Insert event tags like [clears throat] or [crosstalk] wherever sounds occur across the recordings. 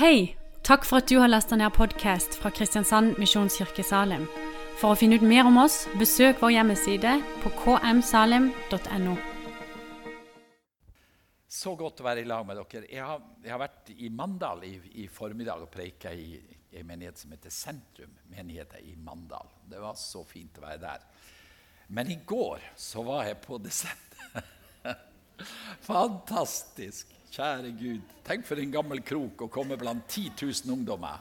Hei! Takk for at du har lasta ned podkast fra Kristiansand Misjonskirke Salim. For å finne ut mer om oss, besøk vår hjemmeside på kmsalim.no. Så godt å være i lag med dere. Jeg har, jeg har vært i Mandal i, i formiddag og preika i, en menighet som heter Sentrum. Menigheten i Mandal. Det var så fint å være der. Men i går så var jeg på Descent. [laughs] Fantastisk. Kjære Gud. Tenk for en gammel krok å komme blant 10 000 ungdommer.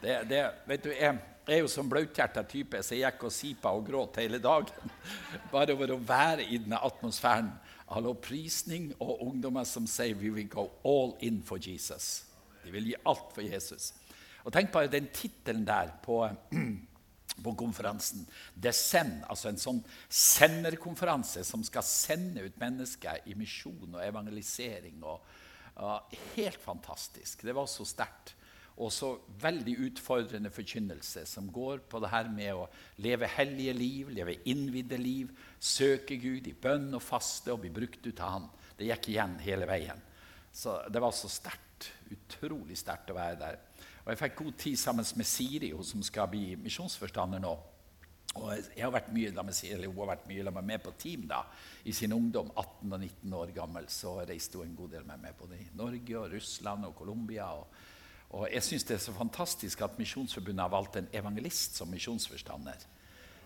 Det, det, vet du, jeg, er jo som blauthjerta type, så jeg gikk og sipa og gråt hele dagen. [laughs] Bare over å være i denne atmosfæren av lovprisning og ungdommer som sier 'We will go all in for Jesus. De vil gi alt for Jesus. Og Tenk bare den tittelen der på, [clears throat] på konferansen. Descend, altså en sånn senderkonferanse som skal sende ut mennesker i misjon og evangelisering. Og, og helt fantastisk. Det var så sterkt. Og så veldig utfordrende forkynnelse som går på det her med å leve hellige liv, leve innvidde liv, søke Gud i bønn og faste og bli brukt ut av Han. Det gikk igjen hele veien. Så det var så sterkt. Utrolig sterkt å være der. Og jeg fikk god tid sammen med Siri, hun som skal bli misjonsforstander nå. Og jeg har vært mye, med Siri, Hun har vært mye med meg på team da, i sin ungdom. 18 og 19 år gammel så reiste hun en god del med meg både i Norge og Russland og Colombia. og og jeg syns det er så fantastisk at Misjonsforbundet har valgt en evangelist som misjonsforstander.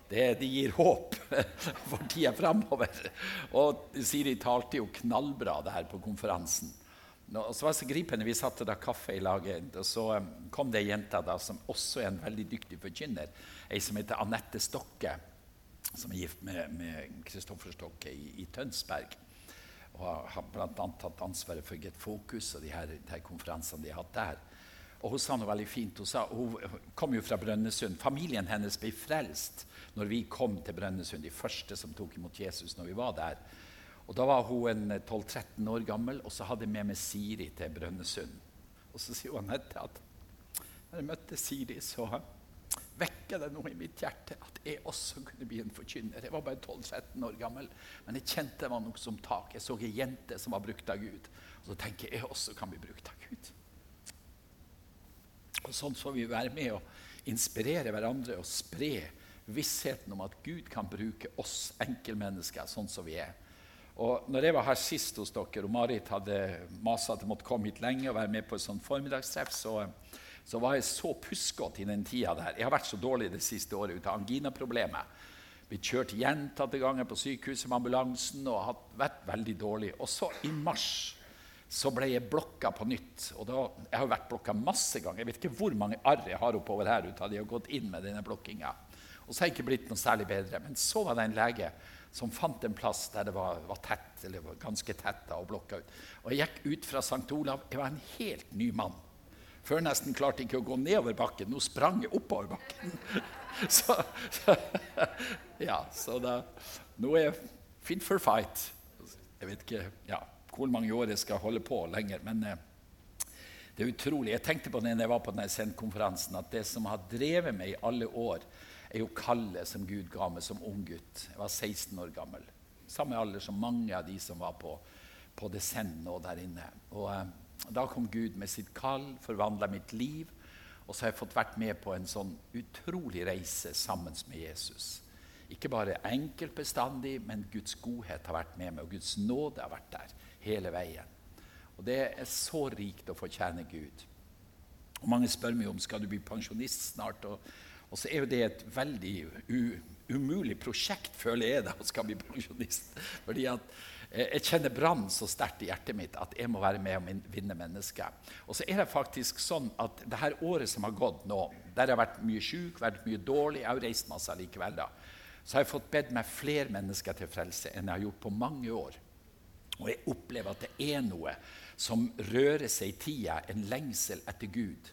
Det, det, gir håp [laughs] for tida framover. Og Siri talte jo knallbra det her på konferansen. Og så var så gripende, Vi satte da kaffe i laget, og så um, kom det ei jente da, som også er en veldig dyktig forkynner. Ei som heter Anette Stokke, som er gift med Kristoffer Stokke i, i Tønsberg og har bl.a. tatt ansvaret for Get Focus og de her, de her konferansene de har hatt der. Og Hun sa noe veldig fint. Hun, sa, hun kom jo fra Brønnøysund. Familien hennes ble frelst når vi kom til Brønnøysund, de første som tok imot Jesus når vi var der. Og Da var hun 12-13 år gammel, og så hadde jeg med meg Siri til Brønnøysund. Og så sier hun Anette at når jeg møtte Siri, så vekka det noe i mitt hjerte at jeg også kunne bli en forkynner. Jeg var bare 12-13 år gammel, men jeg kjente det var noe som tak. Jeg så ei jente som var brukt av Gud. Og så tenker jeg jeg også kan bli brukt av Gud. Og Sånn får vi være med og inspirere hverandre og spre vissheten om at Gud kan bruke oss enkeltmennesker sånn som vi er. Og når jeg var her sist hos dere, og Marit hadde masa at jeg måtte komme hit lenge og være med på et sånt formiddagstreff, så, så, var jeg så puskete i den tida der. Jeg har vært så dårlig det siste året ut av anginaproblemet. Blitt kjørt gjentatte ganger på sykehuset med ambulansen og har vært veldig dårlig. Og så i mars så ble jeg blokka på nytt. Og da, jeg har vært blokka masse ganger. Jeg vet ikke hvor mange arr jeg har oppover her. ut av de har gått inn med denne blokkinga. Og så har jeg ikke blitt noe særlig bedre. Men så var det en lege som fant en plass der det var, var tett, eller var ganske tett da, og blokka ut. Og jeg gikk ut fra St. Olav. Jeg var en helt ny mann. Før nesten klarte jeg ikke å gå nedover bakken. Nå sprang jeg oppover bakken. [laughs] så, så, [laughs] ja, så da Nå er jeg fit for fight. Jeg vet ikke Ja hvor mange år jeg skal holde på lenger. Men eh, det er utrolig. Jeg tenkte på det når jeg var på denne sendkonferansen, at det som har drevet meg i alle år, er jo kallet som Gud ga meg som ung gutt. Jeg var 16 år gammel. Samme alder som mange av de som var på, på Descend nå der inne. Og eh, Da kom Gud med sitt kall, forvandla mitt liv. Og så har jeg fått vært med på en sånn utrolig reise sammen med Jesus. Ikke bare enkelt bestandig, men Guds godhet har vært med meg, og Guds nåde har vært der hele veien. Og Det er så rikt å fortjene Gud. Og Mange spør meg om skal du bli pensjonist snart. Og, og så er jo det et veldig umulig prosjekt, føler jeg, da, å skal bli pensjonist. Fordi at eh, jeg kjenner brann så sterkt i hjertet mitt at jeg må være med og vinne mennesker. Og så er det faktisk sånn at det her året som har gått nå, der jeg har vært mye syk, vært mye dårlig, jeg har reist masse likevel, da, så har jeg fått bedt meg flere mennesker til frelse enn jeg har gjort på mange år. Og jeg opplever at det er noe som rører seg i tida, en lengsel etter Gud,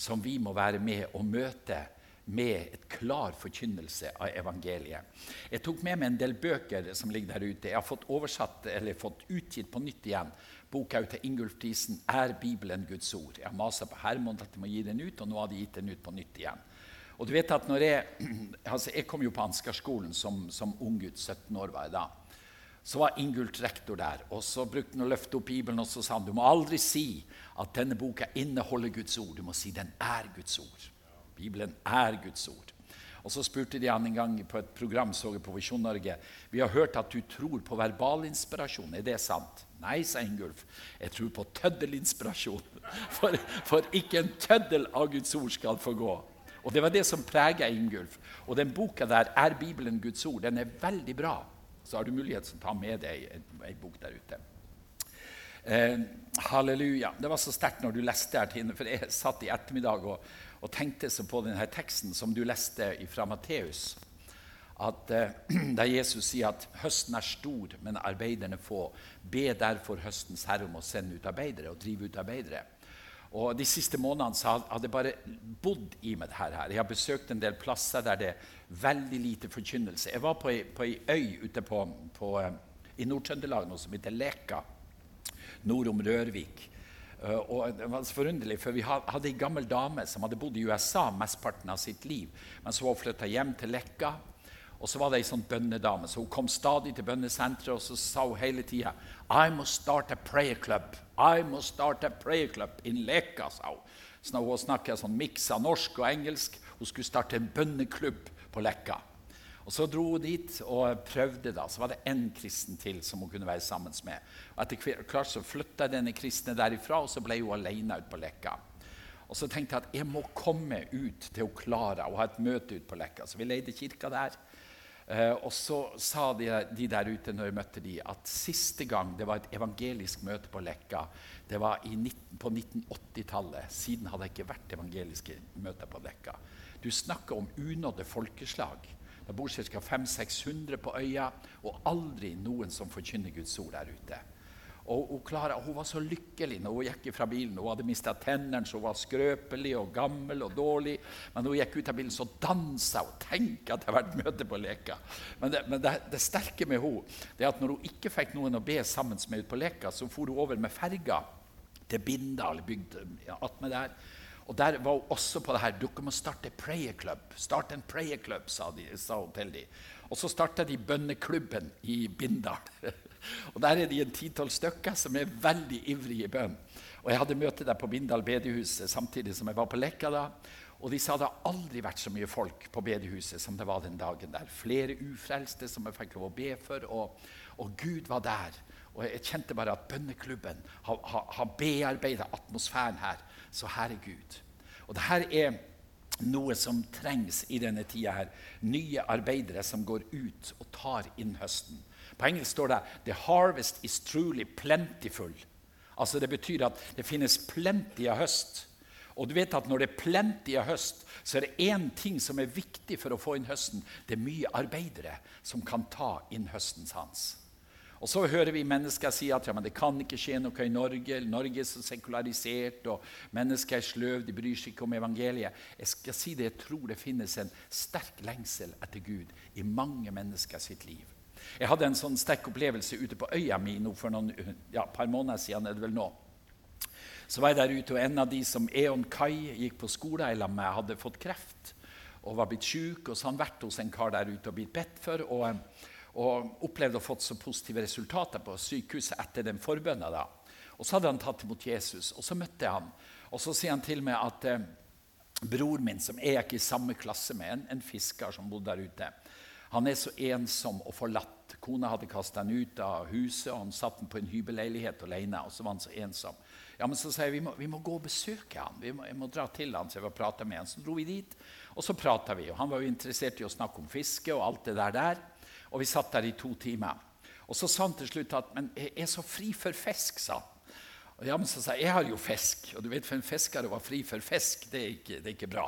som vi må være med og møte med et klar forkynnelse av evangeliet. Jeg tok med meg en del bøker som ligger der ute. Jeg har fått oversatt, eller fått utgitt på nytt igjen boka til Ingulf Diesen 'Er Bibelen Guds ord'. Jeg har masa på Hermod at de må gi den ut, og nå har de gitt den ut på nytt igjen. Og du vet at når Jeg, [clears throat] altså jeg kom jo på Ansgarskolen som, som unggutt, 17 år var jeg da. så var Ingult rektor der. og Så brukte han å løfte opp Bibelen og så sa han, du må aldri si at denne boka inneholder Guds ord. Du må si den er Guds ord. Bibelen er Guds ord. Og Så spurte de han en gang på et program så jeg på Visjon Norge vi har hørt at du tror på verbalinspirasjon. Er det sant? Nei, sa Ingulf. Jeg tror på tøddelinspirasjon. [laughs] For, for ikke en tøddel av Guds ord skal få gå. Og Det var det som preget Ingulf. Og den boka der, 'Er Bibelen Guds ord', den er veldig bra. Så har du mulighet til å ta med deg ei bok der ute. Eh, halleluja. Det var så sterkt når du leste her, Tine, for jeg satt i ettermiddag og, og tenkte så på denne teksten som du leste fra Matteus. At eh, [clears throat] Der Jesus sier at høsten er stor, men arbeiderne få. Be derfor høstens herre om å sende ut arbeidere og drive ut arbeidere. Og De siste månedene så hadde jeg bare bodd i med dette. her. Jeg har besøkt en del plasser der det er veldig lite forkynnelse. Jeg var på ei, på ei øy ute på, på, eh, i Nord-Trøndelag som heter Leka, nord om Rørvik. Uh, og det var så forunderlig, for Vi hadde ei gammel dame som hadde bodd i USA mesteparten av sitt liv. Men så var hun flytta hjem til Leka. Og så var det ei sånn bønnedame, så hun kom stadig til bønnesenteret og så sa hun hele tida I must start a prayer club. I must start a prayer club in Leka, sa hun. Så når hun snakka sånn miks av norsk og engelsk. Hun skulle starte en bønneklubb på Leka. Og Så dro hun dit og prøvde. da, Så var det én kristen til som hun kunne være sammen med. Og Etter hvert så flytta denne kristne derifra, og så ble hun alene ute på Leka. Og Så tenkte jeg at jeg må komme ut til hun Klara og ha et møte ute på Leka. Så vi leide kirka der. Eh, og så sa de, de, der ute når jeg møtte de, at siste gang det var et evangelisk møte på Lekka, det var 19, på 1980-tallet. Siden hadde det ikke vært evangeliske møter på Lekka. Du snakker om unådde folkeslag. Det bor ca. 500-600 på øya, og aldri noen som forkynner Guds ord der ute. Og, og Clara hun var så lykkelig når hun gikk fra bilen. Hun hadde mista tennene, så hun var skrøpelig og gammel og dårlig. Men når hun gikk ut av bilen, så dansa hun. Tenk at det har vært møte på Leka. Men, det, men det, det, sterke med henne det er at når hun ikke fikk noen å be sammen med ut på Leka, så for hun over med ferga til Bindal, bygd attmed der. Og Der var hun også på det her. Dere må starte prayer club. Start en prayer club, sa, de, sa hun til dem. Og så starta de bønneklubben i Bindal. [laughs] Og Der er de en ti-tolv stykker som er veldig ivrige i bønn. Og Jeg hadde møte der på Bindal bedehus samtidig som jeg var på Leka. da. Og de sa det aldri vært så mye folk på bedehuset som det var den dagen der. Flere ufrelste som jeg fikk lov å be for, og, og Gud var der. Og jeg kjente bare at bønneklubben har, har, har bearbeida atmosfæren her. Så Gud. Og det her er noe som trengs i denne tida her. Nye arbeidere som går ut og tar inn høsten. På engelsk står det 'The harvest is truly plentiful'. Altså Det betyr at det finnes plenty av høst. Og du vet at Når det er plenty av høst, så er det én ting som er viktig for å få inn høsten. Det er mye arbeidere som kan ta inn høstens hans. Og Så hører vi mennesker si at ja, det kan ikke skje noe i Norge. Norge er så sekularisert, og mennesker er sløve, de bryr seg ikke om evangeliet. Jeg skal si det, jeg tror det finnes en sterk lengsel etter Gud i mange mennesker sitt liv. Jeg hadde en sånn sterk opplevelse ute på øya mi nå for noen ja, par måneder siden. er det vel nå. Så var jeg der ute, og en av de som Eon Kai gikk på skole sammen med, hadde fått kreft og var blitt syk. Og så han vært hos en kar der ute og blitt bedt for. og, og opplevde å fått så positive resultater på sykehuset etter den forbønna. Og så hadde han tatt imot Jesus, og så møtte jeg ham. Og så sier han til meg at eh, bror min, som jeg ikke i samme klasse med, en, en fisker som bodde der ute, han er så ensom og forlatt Kona hadde kasta han ut av huset, og han satt på en hybelleilighet alene. og så var han så ensom. Ja, men Så sa jeg vi må, vi må gå og besøke han. Vi må, jeg må dra til han, så jeg var prate med han. Så dro vi dit, og så prata vi. og Han var jo interessert i å snakke om fiske og alt det der. der. Og vi satt der i to timer. Og så sa han til slutt at men jeg er så fri for fisk, sa han. Og ja, men så sa jeg jeg har jo fisk. Og du vet, for en fisker å være fri for fisk, det er ikke, det er ikke bra.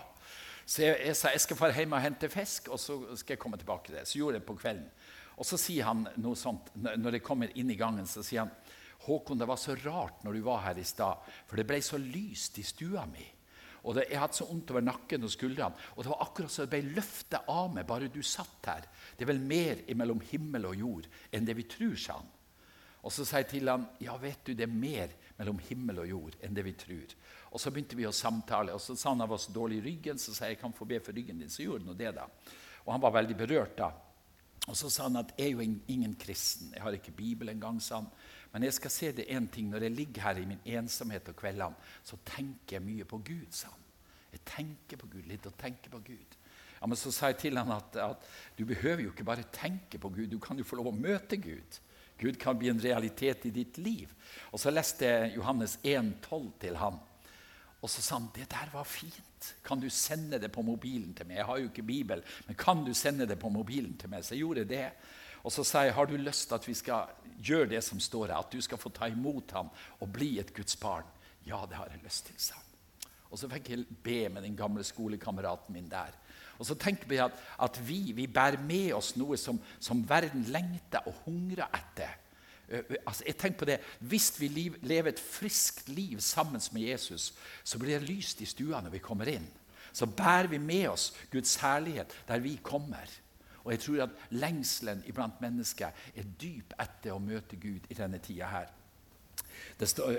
Så jeg, jeg, sa jeg skal dra hjem og hente fisk, og så skal jeg komme tilbake til det. Så gjorde jeg det på kvelden. Og så sier han noe sånt, Når jeg kommer inn i gangen, så sier han Håkon, det var så rart når du var her i stad, for det ble så lyst i stua mi. Og det, Jeg hadde så vondt over nakken og skuldrene. Og det var akkurat så det ble løftet av meg bare du satt her. Det er vel mer mellom himmel og jord enn det vi tror, sa han. Og så sa jeg til han, ja, vet du, det er mer mellom himmel og jord enn det vi tror. Og så begynte vi å samtale, og så sa han han var så dårlig i ryggen, så sa jeg jeg kan få be for ryggen din. Så gjorde han det, da. Og han var veldig berørt da. Og så sa han at jeg er jo ingen kristen. Jeg har ikke Bibel engang, sa han. Men jeg skal se det én ting. Når jeg ligger her i min ensomhet og kveldene, så tenker jeg mye på Gud, sa han. Jeg tenker på Gud, litt og tenker på Gud. Ja, Men så sa jeg til han at, at du behøver jo ikke bare tenke på Gud, du kan jo få lov å møte Gud. Gud kan bli en realitet i ditt liv. Og så leste jeg Johannes 1,12 til han. Og så sa han det der var fint. Kan du sende det på mobilen til meg? Jeg har jo ikke Bibel, men kan du sende det på mobilen til meg? Så jeg gjorde det. Og så sier jeg har du lyst til at vi skal gjøre det som står her, at du skal få ta imot ham og bli et Guds barn? Ja, det har jeg lyst til, sa han. Og så fikk jeg be med den gamle skolekameraten min der. Og så tenker vi at, at vi, vi, bærer med oss noe som, som verden lengter og hungrer etter. Uh, altså, jeg tenker på det, Hvis vi liv, lever et friskt liv sammen med Jesus, så blir det lyst i stua når vi kommer inn. Så bærer vi med oss Guds herlighet der vi kommer. Og jeg tror at lengselen iblant mennesker er dyp etter å møte Gud i denne tida her. Står,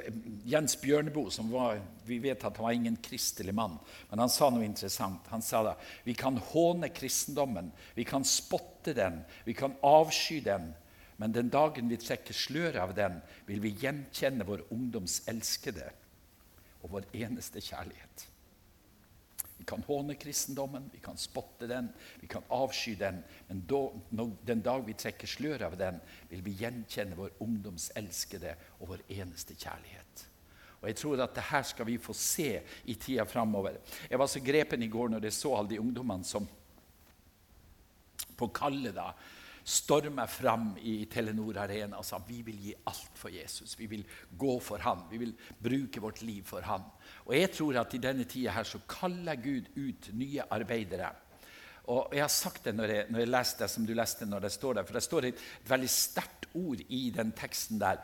Jens Bjørneboe, som var, vi vet at han var ingen kristelig mann, men han sa noe interessant. Han sa da vi kan håne kristendommen, vi kan spotte den, vi kan avsky den. Men den dagen vi trekker sløret av den, vil vi gjenkjenne vår ungdoms elskede og vår eneste kjærlighet. Vi kan håne kristendommen, vi kan spotte den, vi kan avsky den. Men da, den dag vi trekker sløret av den, vil vi gjenkjenne vår ungdoms elskede og vår eneste kjærlighet. Og Jeg tror at det her skal vi få se i tida framover. Jeg var så grepen i går når jeg så alle de ungdommene som på kallet da stormer fram i Telenor Arena og sa vi vil gi alt for Jesus. Vi vil gå for han. Vi vil bruke vårt liv for han. Og jeg tror at i denne tida her så kaller Gud ut nye arbeidere. Og Jeg har sagt det når jeg, når jeg leste det som du leste når det står der. For det står et, et veldig sterkt ord i den teksten der.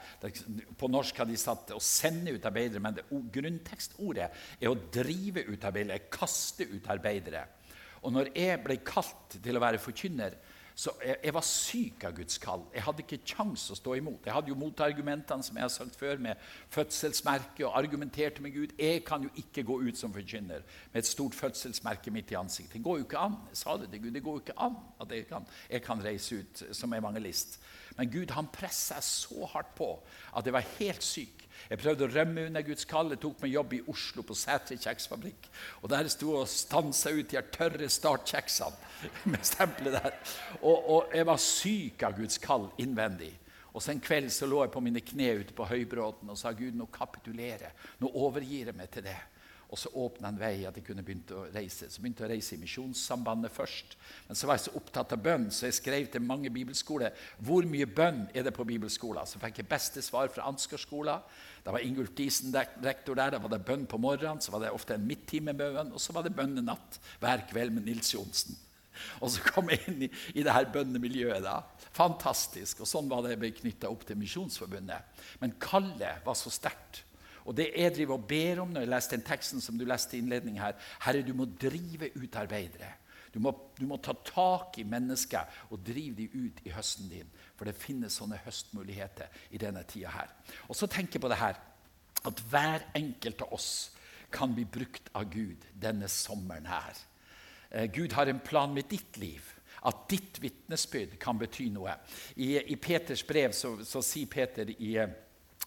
På norsk har de satt 'å sende ut arbeidere', men det, grunntekstordet er 'å drive ut arbeidere', 'kaste ut arbeidere'. Og når jeg ble kalt til å være forkynner, så jeg, jeg, var syk av Guds kall. Jeg hadde ikke kjangs å stå imot. Jeg hadde jo motargumentene som jeg har sagt før, med fødselsmerke og argumenterte med Gud. Jeg kan jo ikke gå ut som forkynner med et stort fødselsmerke midt i ansiktet. Det går jo ikke an. Jeg sa det til Gud, det går jo ikke an at jeg kan, jeg kan reise ut som evangelist. Men Gud han pressa så hardt på at jeg var helt syk. Jeg prøvde å rømme under Guds kall. Jeg tok meg jobb i Oslo, på Sætre kjeksfabrikk. Og der sto jeg og stansa ut de tørre startkjeksene [laughs] med stempelet der. Og, og, jeg var syk av Guds kall innvendig. Og så En kveld så lå jeg på mine kne ute på Høybråten og sa Gud, nå kapitulerer Nå overgir jeg meg til det. Og så åpna en vei at jeg kunne begynne å reise. Så begynte jeg å reise i Misjonssambandet først. Men så var jeg så opptatt av bønn, så jeg skrev til mange bibelskoler hvor mye bønn er det på bibelskolen. Så fikk jeg beste svar fra Ansgar-skolen. Da var Ingulf Diesen rektor der. Da var det bønn på morgenen, så var det ofte en midttime med bønn, og så var det bønnenatt hver kveld med Nils Johnsen. Og så kom jeg inn i, i det her bønnemiljøet. da. Fantastisk. Og sånn var det ble knytta opp til Misjonsforbundet. Men kallet var så sterkt. Og det jeg driver og ber om når jeg leste den teksten som du leste i innledningen her Herre, du må drive ut arbeidere. Du må, du må ta tak i mennesker og drive dem ut i høsten din. For det finnes sånne høstmuligheter i denne tida her. Og så tenker jeg på det her at hver enkelt av oss kan bli brukt av Gud denne sommeren her. Eh, Gud har en plan med ditt liv. At ditt vitnesbyrd kan bety noe. I, i Peters brev så, så sier Peter i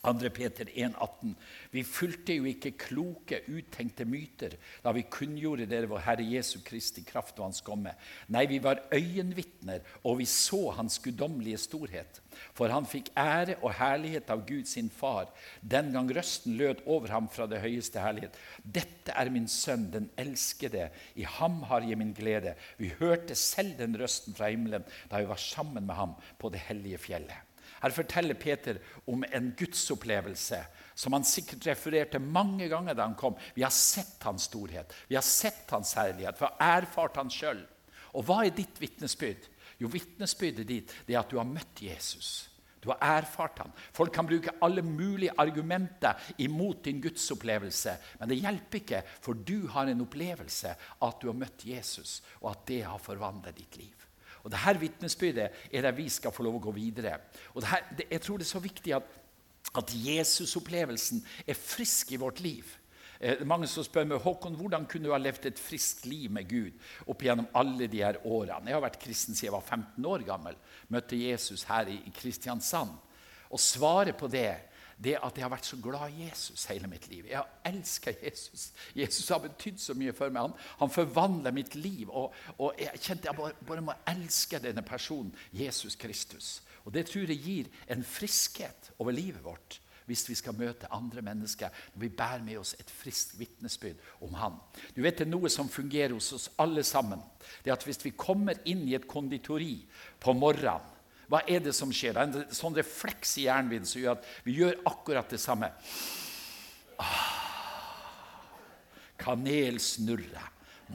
2. Peter 1,18. Vi fulgte jo ikke kloke, uttenkte myter da vi kunngjorde dere vår Herre Jesu Kristi kraft og Hans komme. Nei, vi var øyenvitner, og vi så Hans guddommelige storhet. For han fikk ære og herlighet av Gud sin far, den gang røsten lød over ham fra det høyeste herlighet. Dette er min sønn, den elskede. I ham har jeg min glede. Vi hørte selv den røsten fra himmelen da vi var sammen med ham på det hellige fjellet. Her forteller Peter om en gudsopplevelse som han sikkert refererte mange ganger da han kom. Vi har sett hans storhet, vi har sett hans herlighet, vi har erfart han sjøl. Og hva er ditt vitnesbyrd? Jo, vitnesbyrdet ditt det er at du har møtt Jesus. Du har erfart ham. Folk kan bruke alle mulige argumenter imot din gudsopplevelse, men det hjelper ikke, for du har en opplevelse av at du har møtt Jesus, og at det har forvandlet ditt liv. Og Dette vitnesbyrdet er der vi skal få lov å gå videre. Og her, det, jeg tror det er så viktig at, at Jesusopplevelsen er frisk i vårt liv. Eh, mange som spør meg Håkon, hvordan kunne du ha levd et friskt liv med Gud opp gjennom alle de her årene. Jeg har vært kristen siden jeg var 15 år gammel. Møtte Jesus her i Kristiansand. Og svaret på det det at jeg har vært så glad i Jesus hele mitt liv. Jeg har elska Jesus. Jesus har betydd så mye for meg. Han, han forvandler mitt liv. Og, og, jeg kjente jeg bare, bare må elske denne personen, Jesus Kristus. Og Det tror jeg gir en friskhet over livet vårt hvis vi skal møte andre mennesker når vi bærer med oss et friskt vitnesbyrd om Han. Du vet Det er noe som fungerer hos oss alle sammen. Det er at Hvis vi kommer inn i et konditori på morgenen hva er det som skjer? Det er en sånn refleks i hjernen min som gjør at vi gjør akkurat det samme. Ah, kanelsnurre,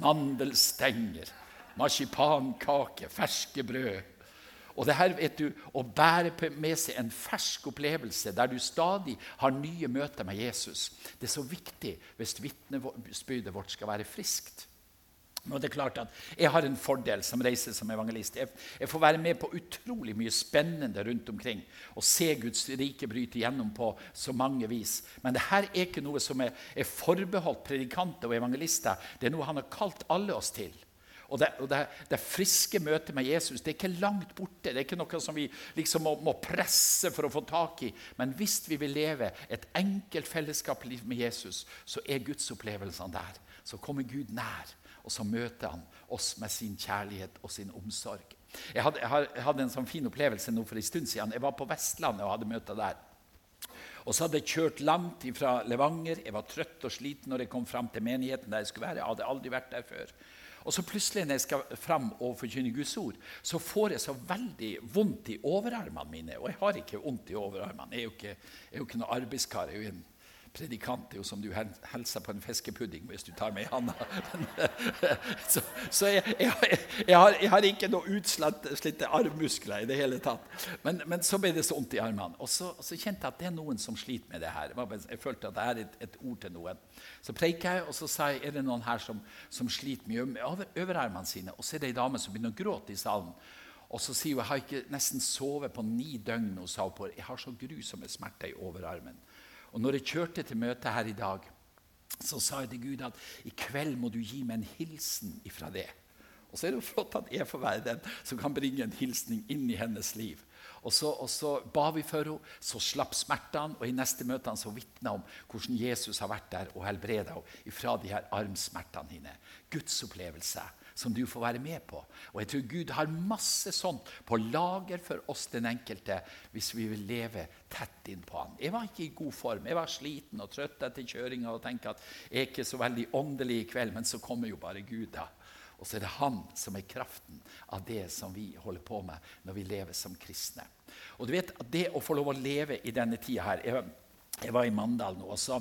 mandelstenger, marsipankake, ferske brød. Og det her vet du, Å bære med seg en fersk opplevelse der du stadig har nye møter med Jesus, det er så viktig hvis vitnesbyrdet vårt skal være friskt. Og det er klart at Jeg har en fordel som reiser som evangelist. Jeg, jeg, får være med på utrolig mye spennende rundt omkring og se Guds rike bryte gjennom på så mange vis. Men dette er ikke noe som er, er, forbeholdt predikanter og evangelister. Det er noe han har kalt alle oss til. Og det, og det, det friske møtet med Jesus det er ikke langt borte. Det er ikke noe som vi liksom må, må presse for å få tak i. Men hvis vi vil leve et enkelt fellesskapsliv med Jesus, så er gudsopplevelsene der. Så kommer Gud nær og så møter han oss med sin kjærlighet og sin omsorg. Jeg hadde, jeg hadde en sånn fin opplevelse nå for en stund siden. Jeg var på Vestlandet og hadde møter der. Og så hadde jeg kjørt langt fra Levanger. Jeg var trøtt og sliten når jeg kom fram til menigheten der jeg skulle være. Jeg hadde aldri vært der før. Og så plutselig når jeg skal fram og forkynne Guds ord, så får jeg så veldig vondt i overarmene mine. Og jeg har ikke vondt i overarmene. Jeg er jo ikke, jeg er jo ikke noen arbeidskar. Jeg er jo en predikant er jo som du hilser på en fiskepudding hvis du tar med i handa. [laughs] så, så jeg, jeg, jeg, har, jeg, har, ikke noe utslitte armmuskler i det hele tatt. Men, men, så ble det så vondt i armene. Og så, så, kjente jeg at det er noen som sliter med det her. Jeg følte at det er et, et ord til noen. Så preiker jeg, og så sa jeg er det noen her som, som sliter mye med overarmene sine. Og så er det ei dame som begynner å gråte i salen. Og så sier hun jeg har ikke nesten sovet på ni døgn. Og sa på, jeg har så grusomme smerter i overarmen. Og når jeg kjørte til møtet her i dag, så sa jeg til Gud at i kveld må du gi meg en hilsen ifra det. Og så er det jo flott at jeg får være den som kan bringe en hilsning inn i hennes liv. Og så, og så ba vi for henne, så slapp smertene, og i neste møte så vitna om hvordan Jesus har vært der og helbreda henne ifra de her armsmertene hennes. Guds opplevelse som du får være med på. Og jeg tror Gud har masse sånt på lager for oss den enkelte hvis vi vil leve tett innpå Han. Jeg var ikke i god form. Jeg var sliten og trøtt etter kjøringa og tenkte at jeg er ikke så veldig åndelig i kveld, men så kommer jo bare Gud, da. Og så er det Han som er kraften av det som vi holder på med når vi lever som kristne. Og du vet Det å få lov å leve i denne tida her Jeg, jeg var i Mandal nå, og så,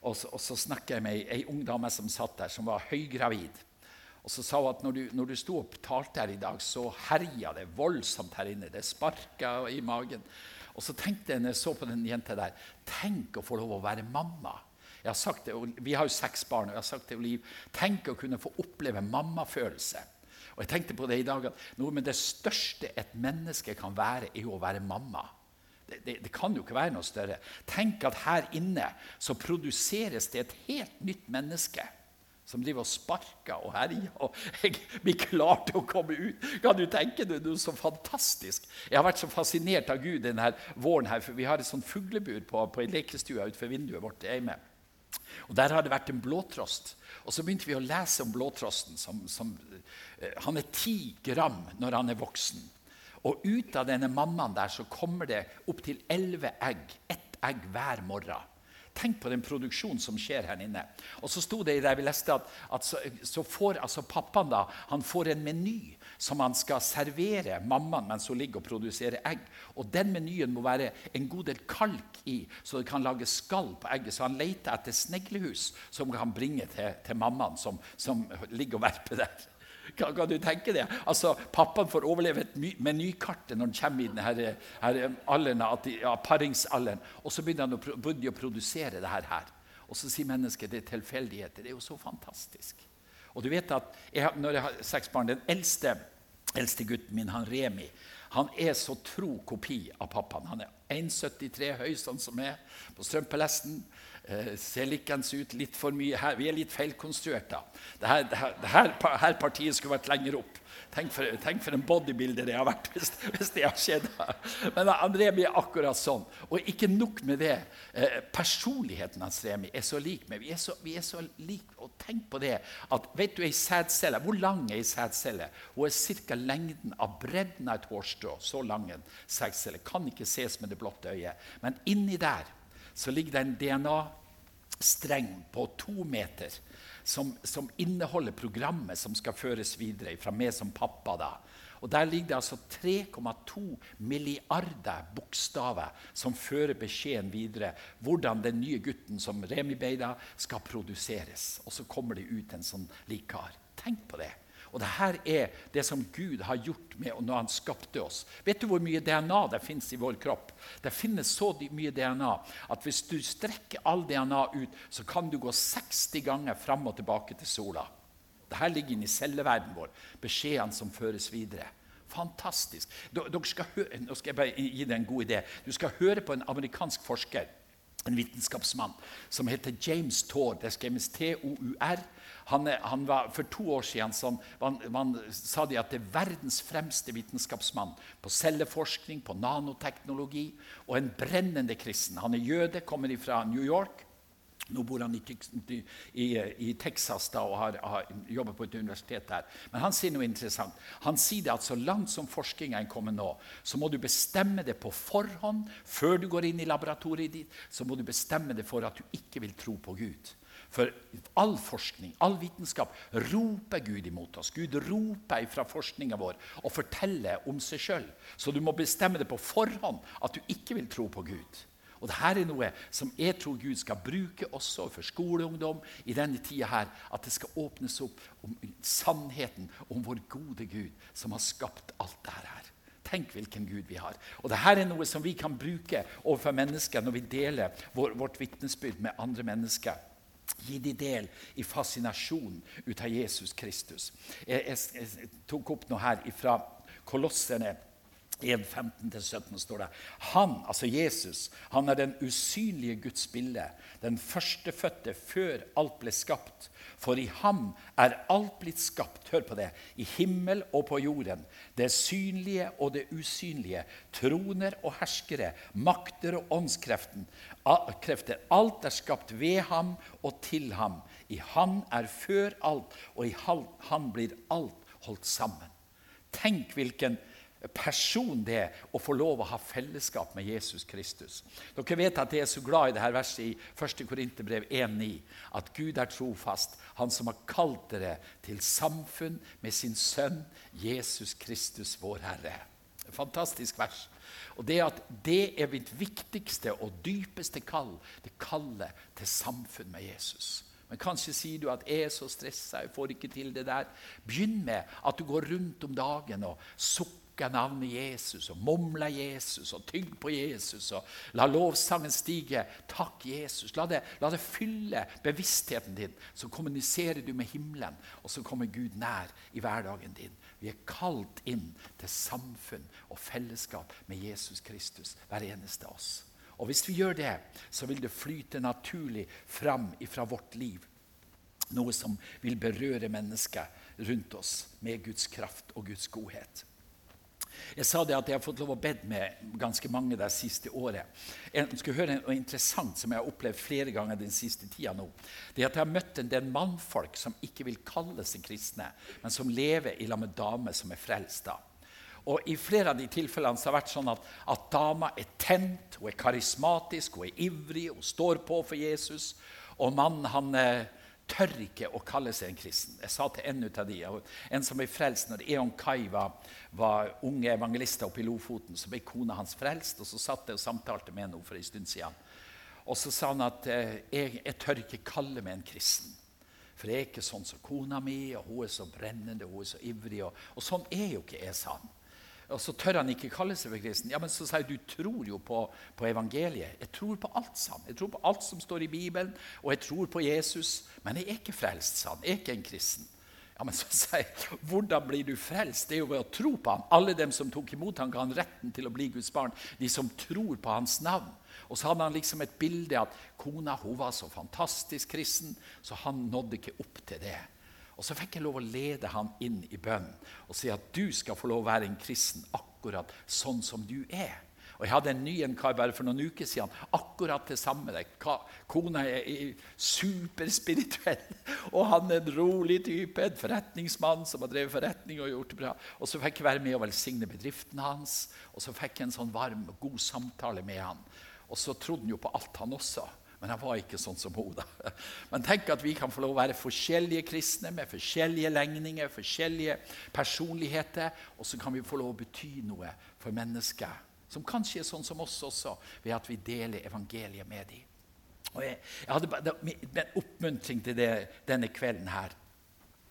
og så, så snakka jeg med ei ung dame som satt der, som var høygravid. Og så sa hun at når du, når du sto og talte her i dag, så herja det voldsomt her inne. Det sparka i magen. Og så tenkte jeg når jeg så på den jenta der Tenk å få lov å være mamma. Jeg har sagt det, Vi har jo seks barn, og jeg har sagt til Liv Tenk å kunne få oppleve mammafølelse. Og jeg tenkte på det i dag at noe med det største et menneske kan være, er jo å være mamma. Det, det, det, kan jo ikke være noe større. Tenk at her inne så produseres det et helt nytt menneske som driver og sparker og herjer. Og jeg blir klar til å komme ut. Kan du tenke deg noe så fantastisk? Jeg har vært så fascinert av Gud denne våren. her, for Vi har et sånt fuglebur på, på lekestua utenfor vinduet vårt. hjemme. Og Der har det vært en blåtrost. Og Så begynte vi å lese om blåtrosten. Som, som, uh, han er ti gram når han er voksen. Og ut av denne mammaen der så kommer det opptil elleve egg. Ett egg hver morgen. Tenk på den produksjonen som skjer her inne. Og så sto det i det vi leste at, at så, så, får altså pappaen da, han får en meny som han skal servere mammaen mens hun ligger og produserer egg. Og Den menyen må være en god del kalk i, så det kan lage skall på egget. Så han leter etter sneglehus som han kan bringe til, til mammaen som, som ligger og verper der. Kan, kan, du tenke det? Altså, Pappaen får overleve et menykartet når han kommer i denne her, her alderen, ja, paringsalderen. Og så begynner han å, begynner å produsere det her. Og så sier mennesket det er tilfeldigheter. Det er jo så fantastisk. Og du vet at jeg, når jeg har seks barn, Den eldste, eldste gutten min, han Remi, han er så tro kopi av pappaen. Han er 1,73 høy, sånn som jeg, på strømpelesten. Eh, ser likens ut. litt for mye her. Vi er litt feilkonstruerte. Dette, dette, dette, her partiet skulle vært lenger opp. Tenk for, tenk for, en bodybuilder det har vært hvis, hvis det har skjedd. Men André blir akkurat sånn. Og ikke nok med det. Eh, personligheten hans Remi er så lik meg. Vi er så, vi så like. Og tenk på det at vet du, ei sædcelle, Hvor lang er ei sædcelle? Hun er ca. lengden av bredden av et hårstrå. Så lang en sædcelle. Kan ikke ses med det blotte øyet. Men inni der så ligger det en DNA-streng på to meter som, som, inneholder programmet som skal føres videre fra meg som pappa. da. Og Der ligger det altså 3,2 milliarder bokstaver som fører beskjeden videre. Hvordan den nye gutten som Remi Beida skal produseres. Og så kommer det ut en sånn likar. Tenk på det. Og dette er det som Gud har gjort med når han skapte oss. Vet du hvor mye DNA det finnes i vår kropp? Det finnes så mye DNA at hvis du strekker all DNA ut, så kan du gå 60 ganger fram og tilbake til sola. Dette ligger inne i celleverdenen vår. Beskjedene som føres videre. Fantastisk. Dere skal høre, nå skal jeg bare gi deg en god idé. Du skal høre på en amerikansk forsker, en vitenskapsmann, som heter James Tour. Det skrives T-O-U-R. Han, han var, for to år siden sånn, man, man, sa de at det er verdens fremste vitenskapsmann på celleforskning, på nanoteknologi, og en brennende kristen. Han er jøde, kommer fra New York. Nå bor han i, i, i Texas da, og har, har jobber på et universitet der. Men han sier noe interessant. Han sier at så langt som forskninga er kommet nå, så må du bestemme det på forhånd før du går inn i laboratoriet ditt. Så må du bestemme det for at du ikke vil tro på Gud. For all forskning, all vitenskap, roper Gud imot oss. Gud roper fra forskninga vår og forteller om seg sjøl. Så du må bestemme det på forhånd at du ikke vil tro på Gud. Og Dette er noe som jeg tror Gud skal bruke også for skoleungdom i denne tida her. At det skal åpnes opp om sannheten om vår gode Gud som har skapt alt dette her. Tenk hvilken Gud vi har. Og Dette er noe som vi kan bruke overfor mennesker når vi deler vår, vårt vitnesbyrd med andre mennesker. Gi de del i fascinasjonen ut av Jesus Kristus. Jeg, jeg, jeg tok opp noe her fra Kolosserne 1.15-17 står det Han, altså Jesus, han er den usynlige Guds bilde, den førstefødte før alt ble skapt. For i ham er alt blitt skapt, hør på det, i himmel og på jorden. Det synlige og det usynlige, troner og herskere, makter og åndskrefter. Alt er skapt ved ham og til ham. I han er før alt, og i han blir alt holdt sammen. Tenk hvilken person det å få lov å ha fellesskap med Jesus Kristus. Dere vet at jeg er så glad i dette verset i 1. Korinterbrev 1,9. At Gud er trofast, Han som har kalt dere til samfunn med sin sønn Jesus Kristus, vår Herre. Fantastisk vers. Og Det at det er mitt viktigste og dypeste kall, det kallet til samfunn med Jesus. Men kanskje sier du at 'jeg er så stressa, jeg får ikke til det der'. Begynn med at du går rundt om dagen og sukker sukker navnet Jesus og mumla Jesus og tygg på Jesus og la lovsangen stige. Takk, Jesus. La det, la det fylle bevisstheten din. Så kommuniserer du med himmelen, og så kommer Gud nær i hverdagen din. Vi er kalt inn til samfunn og fellesskap med Jesus Kristus, hver eneste av oss. Og Hvis vi gjør det, så vil det flyte naturlig fram ifra vårt liv. Noe som vil berøre mennesket rundt oss med Guds kraft og Guds godhet. Jeg sa det at jeg har fått lov å bedt med ganske mange det siste året. Jeg skulle høre noe interessant som jeg har opplevd flere ganger den siste tida nå. Det er at Jeg har møtt en del mannfolk som ikke vil kalle seg kristne, men som lever i lag med damer som er frelst. Og I flere av de tilfellene så har det vært sånn at, at dama er tent, hun er karismatisk, hun er ivrig, hun står på for Jesus. Og mannen han eh, tør ikke å kalle seg en kristen. Jeg sa til en av de, en som ble frelst når Eon Kai var, var unge evangelister oppe i Lofoten, så ble kona hans frelst. og Så satt jeg og samtalte med henne for en stund siden. Og så sa han at eh, jeg, jeg tør ikke kalle meg en kristen. For jeg er ikke sånn som kona mi, og hun er så brennende hun er så ivrig. Og, og sånn er jo ikke jeg, sa han. Og så tør han ikke kalle seg for kristen. Ja, men så sier du tror jo på, på, evangeliet. Jeg tror på alt, sammen. Jeg tror på alt som står i Bibelen, og jeg tror på Jesus. Men jeg er ikke frelst, sa han. Jeg er ikke en kristen. Ja, men så [laughs] sier jeg, Hvordan blir du frelst? Det er jo ved å tro på ham. Alle dem som tok imot ham, ga han retten til å bli Guds barn. De som tror på hans navn. Og så hadde han liksom et bilde at kona hun var så fantastisk kristen, så han nådde ikke opp til det. Og så fikk jeg lov å lede han inn i bønnen og si at du skal få lov å være en kristen akkurat sånn som du er. Og Jeg hadde en ny en kar bare for noen uker siden. Akkurat det samme. Kona er superspirituell, [laughs] og han er en rolig type. En forretningsmann som har drevet forretning og gjort det bra. Og Så fikk jeg være med og velsigne bedriften hans, og så fikk jeg en sånn varm og god samtale med han. Og så trodde han jo på alt, han også. Men han var ikke sånn som hun. da. Men tenk at vi kan få lov å være forskjellige kristne med forskjellige legninger, forskjellige personligheter, og så kan vi få lov å bety noe for mennesker som kanskje er sånn som oss også, ved at vi deler evangeliet med dem. Og jeg, jeg hadde bare en oppmuntring til det, denne kvelden her.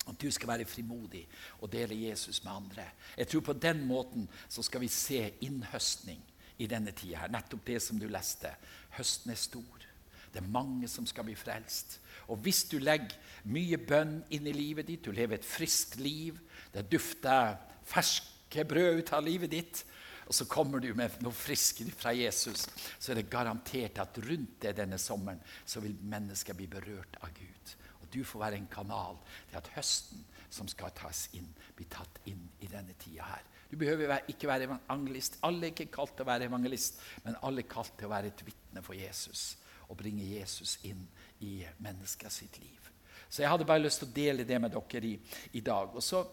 At du skal være frimodig og dele Jesus med andre. Jeg tror På den måten så skal vi se innhøstning i denne tida. her. Nettopp det som du leste. Høsten er stor. Det er mange som skal bli frelst. Og hvis du legger mye bønn inn i livet ditt, du lever et friskt liv, det dufter ferske brød ut av livet ditt, og så kommer du med noe friskt fra Jesus, så er det garantert at rundt det denne sommeren så vil mennesker bli berørt av Gud. Og du får være en kanal til at høsten som skal tas inn, blir tatt inn i denne tida her. Du behøver ikke være evangelist. Alle er ikke kalt til å være evangelist, men alle er kalt til å være et vitne for Jesus og bringe Jesus inn i mennesker sitt liv. Så jeg hadde bare lyst til å dele det med dere i, i dag. Og så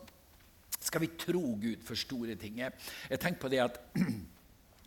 skal vi tro Gud for store ting? Jeg tenker på det at [clears throat]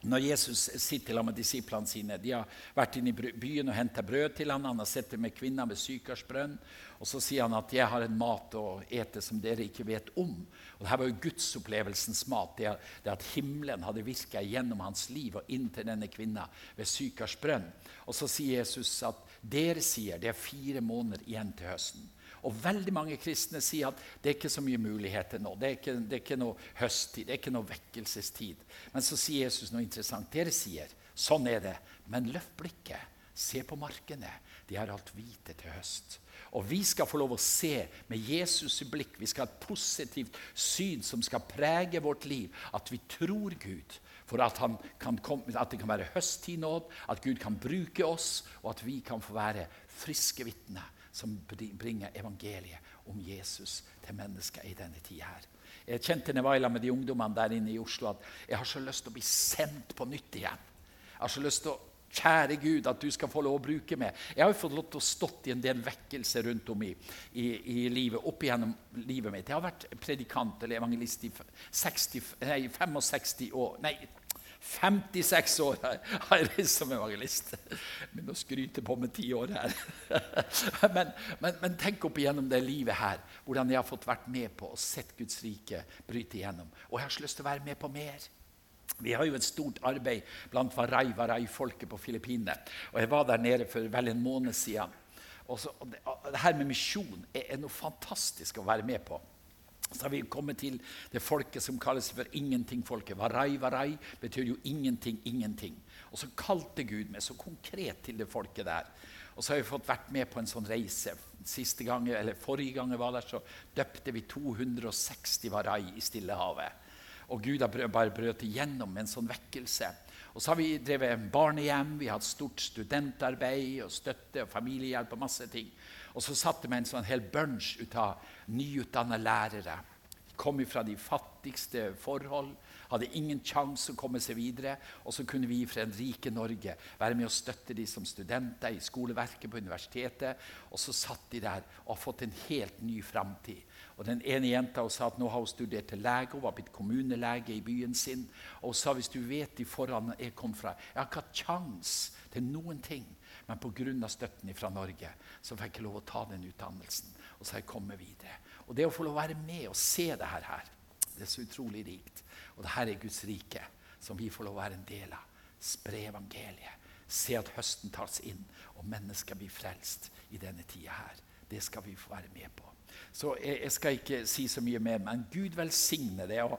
når Jesus sitter sammen med disiplene sine De har vært inne i byen og henta brød til ham. Han har sett med kvinner ved Sykarsbrønn. Og så sier han at 'jeg har en mat å ete som dere ikke vet om'. Og Dette var jo gudsopplevelsens mat. Det, det at himmelen hadde virka gjennom hans liv og inn til denne kvinna ved Sykarsbrønn. Og så sier Jesus at dere sier det er fire måneder igjen til høsten. Og veldig mange kristne sier at det er ikke så mye muligheter nå. Det er ikke, det er ikke noe høsttid, det er ikke noe vekkelsestid. Men så sier Jesus noe interessant. Dere sier sånn er det. Men løft blikket. Se på markene. De har alt hvite til høst. Og vi skal få lov å se med Jesus i blikk. Vi skal ha et positivt syn som skal prege vårt liv. At vi tror Gud. For at, komme, at det kan være høsttid nå, at Gud kan bruke oss, og at vi kan få være friske vitner som bringer evangeliet om Jesus til mennesker i denne tida her. Jeg kjente når jeg var med de ungdommene der inne i Oslo, at jeg har så lyst til å bli sendt på nytt igjen. Jeg har så lyst til å Kjære Gud, at du skal få lov å bruke meg. Jeg har jo fått lov til å stått i en del vekkelse rundt om i, i, i livet, opp igjennom livet mitt. Jeg har vært predikant eller evangelist i 60, nei, 65 år Nei, 56 år har jeg reist som evangelist. Men å skryte på med ti år her. [laughs] Men, men, men, tenk opp igjennom det livet her, hvordan jeg har fått vært med på og sett Guds rike bryte igjennom. Og jeg har så lyst til å være med på mer. Vi har jo et stort arbeid blant Warai-Warai-folket på Filippinene. Og jeg var der nede for vel en måned siden. Og, så, og det, og det her med misjon er, er noe fantastisk å være med på. Så har vi kommet til det folket som kalles for ingenting-folket. Varai, varai betyr jo ingenting, ingenting. Og så kalte Gud meg så konkret til det folket der. Og så har vi fått vært med på en sånn reise. Siste gang, eller Forrige gang jeg var der, så døpte vi 260 varai i Stillehavet. Og Gud har bare brøt igjennom med en sånn vekkelse. Og så har vi drevet barnehjem, vi har hatt stort studentarbeid og støtte og familiehjelp og masse ting. Og så satte vi en sånn hel bunch ut av nyutdanna lærere. Kom fra de fattigste forhold, hadde ingen sjanse å komme seg videre. Og så kunne vi fra en rike Norge være med å støtte de som studenter i skoleverket på universitetet. Og så satt de der og har fått en helt ny framtid. Og Den ene jenta sa at nå har hun studert til lege, hun var blitt kommunelege i byen sin. Og hun sa hvis du vet de foran jeg kom fra Jeg har ikke hatt kjangs til noen ting. Men pga. støtten fra Norge så fikk jeg lov å ta den utdannelsen. Og så har jeg kommet videre. Og det å få lov å være med og se det her, det er så utrolig rikt. Og det her er Guds rike, som vi får lov å være en del av. Spre evangeliet. Se at høsten tas inn, og mennesker blir frelst i denne tida her. Det skal vi få være med på. Så jeg, jeg skal ikke si så mye mer, men Gud velsigne det. og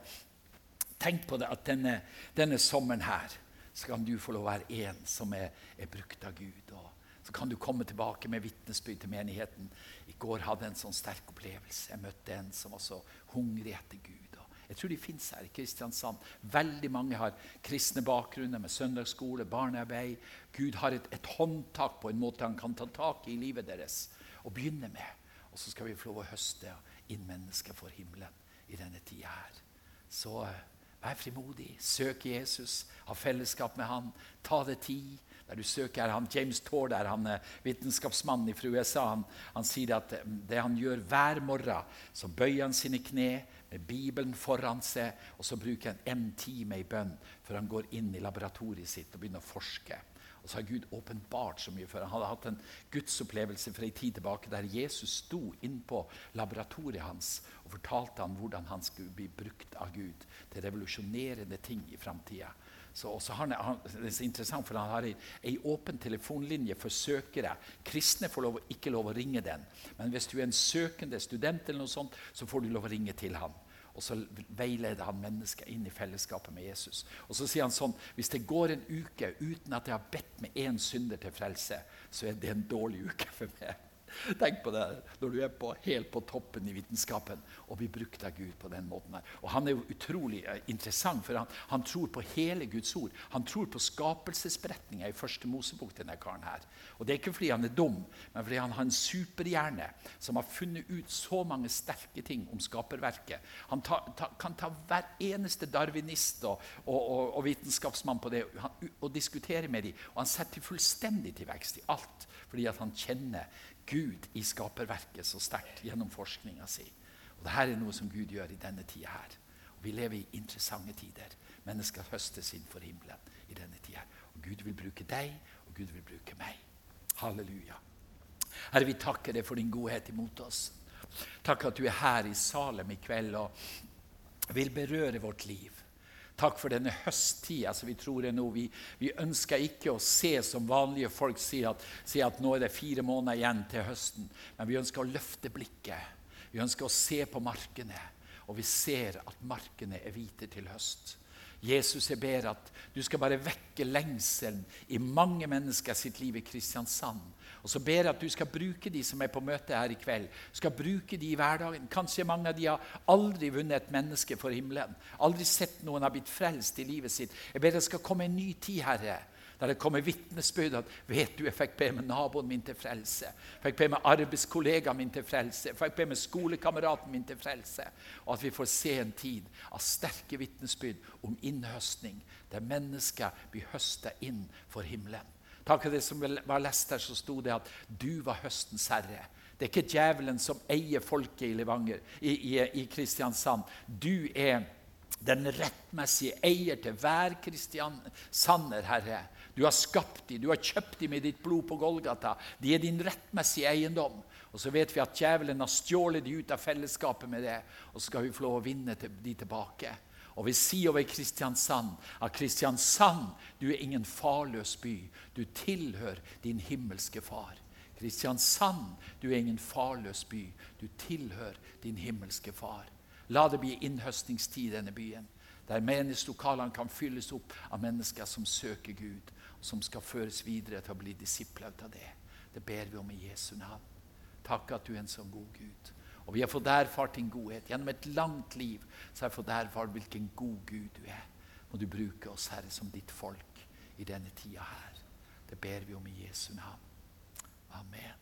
Tenk på det at denne, denne sommeren her skal du få lov å være en som er, er brukt av Gud, og så kan du komme tilbake med vitnesbyrd til menigheten. I går hadde jeg en sånn sterk opplevelse. Jeg møtte en som var så hungrig etter Gud. Jeg tror de fins her i Kristiansand. Veldig mange har kristne bakgrunner med søndagsskole, barnearbeid. Gud har et, et, håndtak på en måte han kan ta tak i livet deres og begynne med. Og så skal vi få lov å høste inn mennesker for himmelen i denne tida her. Så eh, vær frimodig. Søk Jesus. Ha fellesskap med han. Ta det tid der du søker han, James Torder, han er vitenskapsmannen fra USA, han, han, sier at det han gjør hver morgen, så bøyer han sine kne med Bibelen foran seg, og så bruker han en time i bønn før han går inn i laboratoriet sitt og begynner å forske. Og så har Gud åpenbart så mye for Han hadde hatt en gudsopplevelse for en tid tilbake der Jesus sto innpå laboratoriet hans og fortalte ham hvordan han skulle bli brukt av Gud til revolusjonerende ting i framtida. Så, så han, det er så interessant, for Han har ei åpen telefonlinje for søkere. Kristne får lov, ikke lov å ringe den. Men hvis du er en søkende student, eller noe sånt, så får du lov å ringe til han. Og så veileder han mennesker inn i fellesskapet med Jesus. Og så sier han sånn Hvis det går en uke uten at jeg har bedt med én synder til frelse, så er det en dårlig uke for meg. Tenk på det når du er på, helt på toppen i vitenskapen og blir brukt av Gud på den måten. her. Og Han er jo utrolig eh, interessant, for han, han tror på hele Guds ord. Han tror på skapelsesberetninga i første Mosebok. denne karen her. Og Det er ikke fordi han er dum, men fordi han har en superhjerne som har funnet ut så mange sterke ting om skaperverket. Han ta, ta, kan ta hver eneste darwinist og, og, og, og vitenskapsmann på det han, og diskutere med dem. Og han setter fullstendig til vekst i alt fordi han kjenner Gud i skaperverket så sterkt gjennom forskninga si. Og Dette er noe som Gud gjør i denne tida her. Og Vi lever i interessante tider. Mennesker høstes inn for himmelen i denne tida. Og Gud vil bruke deg, og Gud vil bruke meg. Halleluja. Herre, vi takker deg for din godhet imot oss. Takk at du er her i Salem i kveld og vil berøre vårt liv. Takk for denne høsttida som vi tror er nå. Vi, vi, ønsker ikke å se som vanlige folk sier at, sier at nå er det fire måneder igjen til høsten. Men vi ønsker å løfte blikket. Vi ønsker å se på markene. Og vi ser at markene er hvite til høst. Jesus, jeg ber at du skal bare vekke lengselen i mange mennesker sitt liv i Kristiansand og så ber jeg at du skal bruke de som er på møte her i kveld. skal bruke de i hverdagen. Kanskje mange av de har aldri vunnet et menneske for himmelen. Aldri sett noen har blitt frelst i livet sitt. Jeg ber det skal komme en ny tid, Herre. Der det kommer vitnesbyrd at vet du, jeg fikk be med naboen min til frelse. Fikk be med arbeidskollegaen min til frelse. Fikk be med skolekameraten min til frelse. Og at vi får se en tid av sterke vitnesbyrd om innhøstning, der mennesker blir høsta inn for himmelen. Takk for det som var lest her, så sto det at du var høstens herre. Det er ikke djevelen som eier folket i Levanger, i, i, i Kristiansand. Du er den rettmessige eier til hver kristiansander, Herre. Du har skapt dem, du har kjøpt dem med ditt blod på Golgata. De er din rettmessige eiendom. Og så vet vi at djevelen har stjålet dem ut av fellesskapet med det. Og så skal vi få lov å vinne de tilbake. Og vi sier over Kristiansand at Kristiansand, du er ingen farløs by. Du tilhører din himmelske far. Kristiansand, du er ingen farløs by. Du tilhører din himmelske far. La det bli innhøstningstid i denne byen, der menighetslokalene kan fylles opp av mennesker som søker Gud, som skal føres videre til å bli disipler av det. Det ber vi om i Jesu navn. Takk at du er en så god Gud. Og vi har fått erfart din godhet. Gjennom et langt liv så har jeg fått erfart hvilken god Gud du er. Må du bruke oss, Herre, som ditt folk i denne tida her. Det ber vi om i Jesu navn. Amen.